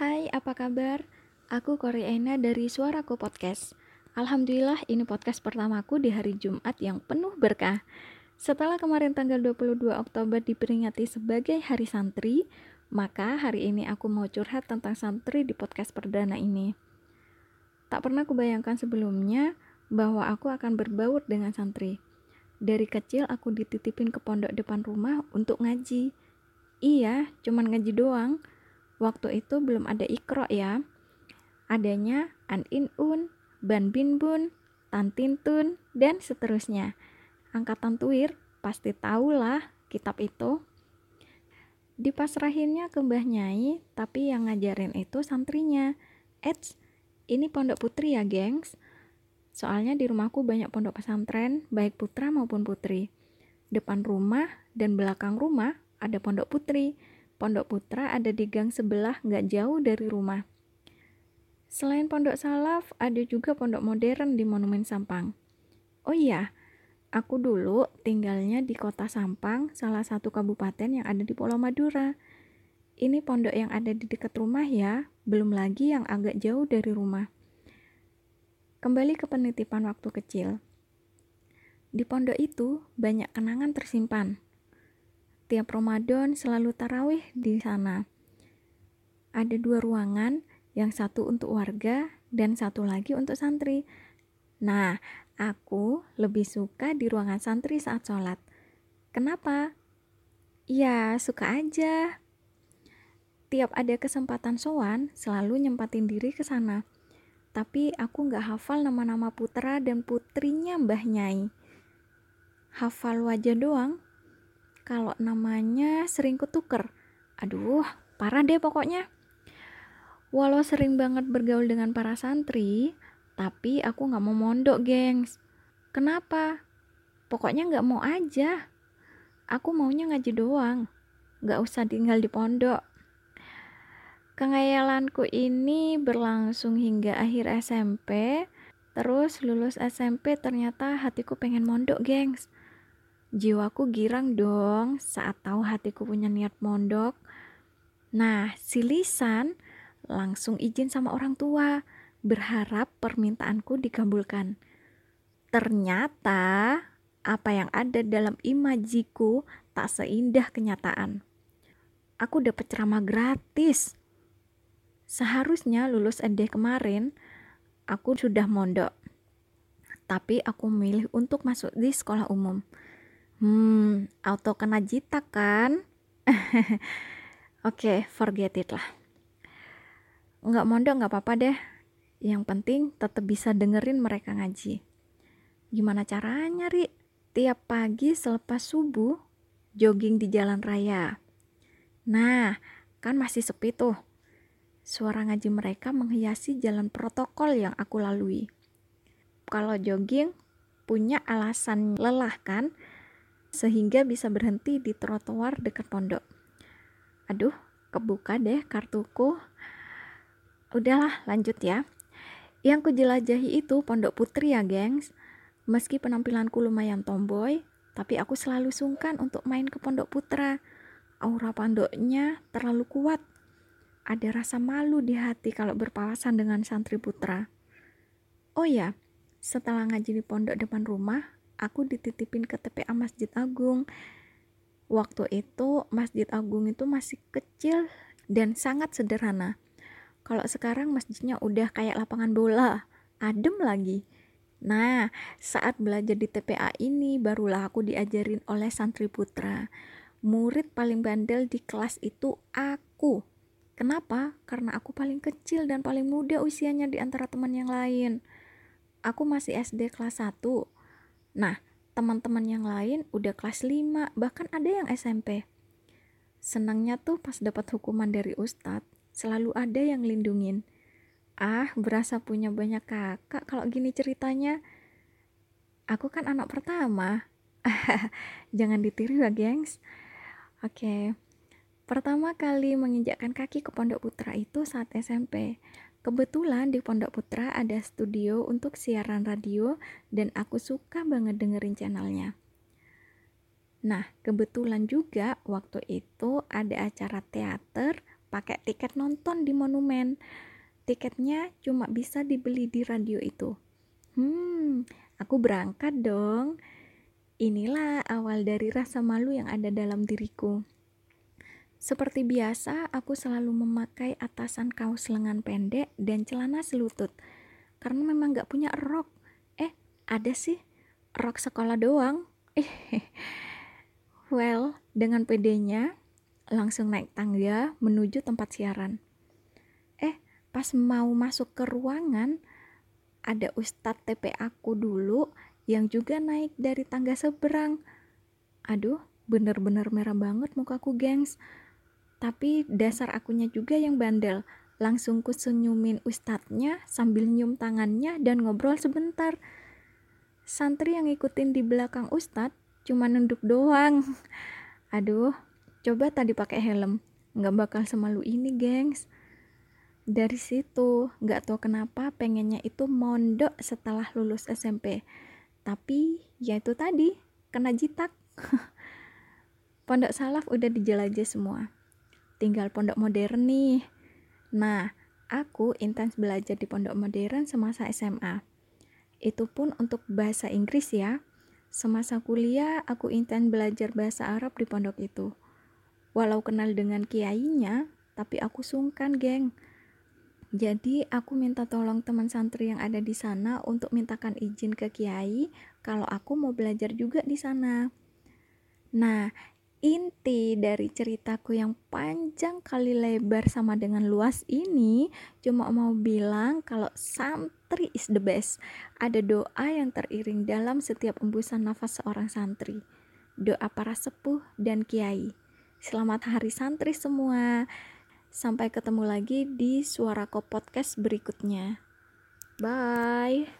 Hai, apa kabar? Aku Koreana dari Suaraku Podcast. Alhamdulillah ini podcast pertamaku di hari Jumat yang penuh berkah. Setelah kemarin tanggal 22 Oktober diperingati sebagai Hari Santri, maka hari ini aku mau curhat tentang santri di podcast perdana ini. Tak pernah kubayangkan sebelumnya bahwa aku akan berbaur dengan santri. Dari kecil aku dititipin ke pondok depan rumah untuk ngaji. Iya, cuman ngaji doang Waktu itu belum ada ikro ya. Adanya An In Un, Ban Bin Bun, Tan Tin Tun, dan seterusnya. Angkatan tuir pasti tahulah kitab itu. Dipasrahinnya ke Mbah Nyai, tapi yang ngajarin itu santrinya. Eits, ini pondok putri ya, gengs. Soalnya di rumahku banyak pondok pesantren, baik putra maupun putri. Depan rumah dan belakang rumah ada pondok putri. Pondok Putra ada di gang sebelah nggak jauh dari rumah. Selain Pondok Salaf, ada juga pondok modern di Monumen Sampang. Oh iya, aku dulu tinggalnya di kota Sampang, salah satu kabupaten yang ada di Pulau Madura. Ini pondok yang ada di dekat rumah ya, belum lagi yang agak jauh dari rumah. Kembali ke penitipan waktu kecil. Di pondok itu banyak kenangan tersimpan tiap Ramadan selalu tarawih di sana. Ada dua ruangan, yang satu untuk warga dan satu lagi untuk santri. Nah, aku lebih suka di ruangan santri saat sholat. Kenapa? Ya, suka aja. Tiap ada kesempatan sowan, selalu nyempatin diri ke sana. Tapi aku nggak hafal nama-nama putra dan putrinya Mbah Nyai. Hafal wajah doang, kalau namanya sering kutuker. Aduh, parah deh pokoknya. Walau sering banget bergaul dengan para santri, tapi aku gak mau mondok, gengs. Kenapa? Pokoknya gak mau aja. Aku maunya ngaji doang. Gak usah tinggal di pondok. Kengayalanku ini berlangsung hingga akhir SMP. Terus lulus SMP ternyata hatiku pengen mondok, gengs jiwaku girang dong saat tahu hatiku punya niat mondok. Nah, si Lisan langsung izin sama orang tua, berharap permintaanku dikabulkan. Ternyata apa yang ada dalam imajiku tak seindah kenyataan. Aku dapat ceramah gratis. Seharusnya lulus SD kemarin, aku sudah mondok. Tapi aku memilih untuk masuk di sekolah umum Hmm, auto kena jitak kan? Oke, okay, forget it lah. Nggak mondok nggak apa-apa deh. Yang penting tetap bisa dengerin mereka ngaji. Gimana caranya, Ri? Tiap pagi selepas subuh, jogging di jalan raya. Nah, kan masih sepi tuh. Suara ngaji mereka menghiasi jalan protokol yang aku lalui. Kalau jogging, punya alasan lelah kan? Sehingga bisa berhenti di trotoar dekat pondok. Aduh, kebuka deh kartuku. Udahlah, lanjut ya. Yang kujelajahi itu pondok putri ya, gengs. Meski penampilanku lumayan tomboy, tapi aku selalu sungkan untuk main ke pondok putra. Aura pondoknya terlalu kuat. Ada rasa malu di hati kalau berpawasan dengan santri putra. Oh ya, setelah ngaji di pondok depan rumah, aku dititipin ke TPA Masjid Agung waktu itu Masjid Agung itu masih kecil dan sangat sederhana kalau sekarang masjidnya udah kayak lapangan bola adem lagi Nah, saat belajar di TPA ini barulah aku diajarin oleh santri putra. Murid paling bandel di kelas itu aku. Kenapa? Karena aku paling kecil dan paling muda usianya di antara teman yang lain. Aku masih SD kelas 1. Nah, teman-teman yang lain udah kelas 5, bahkan ada yang SMP. Senangnya tuh pas dapat hukuman dari ustadz, selalu ada yang lindungin. Ah, berasa punya banyak kakak kalau gini ceritanya. Aku kan anak pertama. Jangan ditiru ya, gengs. Oke. Pertama kali menginjakkan kaki ke Pondok Putra itu saat SMP. Kebetulan di Pondok Putra ada studio untuk siaran radio dan aku suka banget dengerin channelnya. Nah, kebetulan juga waktu itu ada acara teater pakai tiket nonton di monumen. Tiketnya cuma bisa dibeli di radio itu. Hmm, aku berangkat dong. Inilah awal dari rasa malu yang ada dalam diriku. Seperti biasa, aku selalu memakai atasan kaos lengan pendek dan celana selutut. Karena memang gak punya rok. Eh, ada sih. Rok sekolah doang. Well, dengan pedenya, langsung naik tangga menuju tempat siaran. Eh, pas mau masuk ke ruangan, ada ustadz TP aku dulu yang juga naik dari tangga seberang. Aduh, bener-bener merah banget mukaku, gengs tapi dasar akunya juga yang bandel. Langsung ku senyumin ustadznya sambil nyium tangannya dan ngobrol sebentar. Santri yang ikutin di belakang ustadz cuma nunduk doang. Aduh, coba tadi pakai helm. Nggak bakal semalu ini, gengs. Dari situ, nggak tahu kenapa pengennya itu mondok setelah lulus SMP. Tapi, ya itu tadi, kena jitak. Pondok salaf udah dijelajah semua tinggal pondok modern nih. Nah, aku intens belajar di pondok modern semasa SMA. Itu pun untuk bahasa Inggris ya. Semasa kuliah, aku intens belajar bahasa Arab di pondok itu. Walau kenal dengan kiainya, tapi aku sungkan, geng. Jadi, aku minta tolong teman santri yang ada di sana untuk mintakan izin ke kiai kalau aku mau belajar juga di sana. Nah, inti dari ceritaku yang panjang kali lebar sama dengan luas ini cuma mau bilang kalau santri is the best. Ada doa yang teriring dalam setiap embusan nafas seorang santri. Doa para sepuh dan kiai. Selamat hari santri semua. Sampai ketemu lagi di Suara Ko Podcast berikutnya. Bye.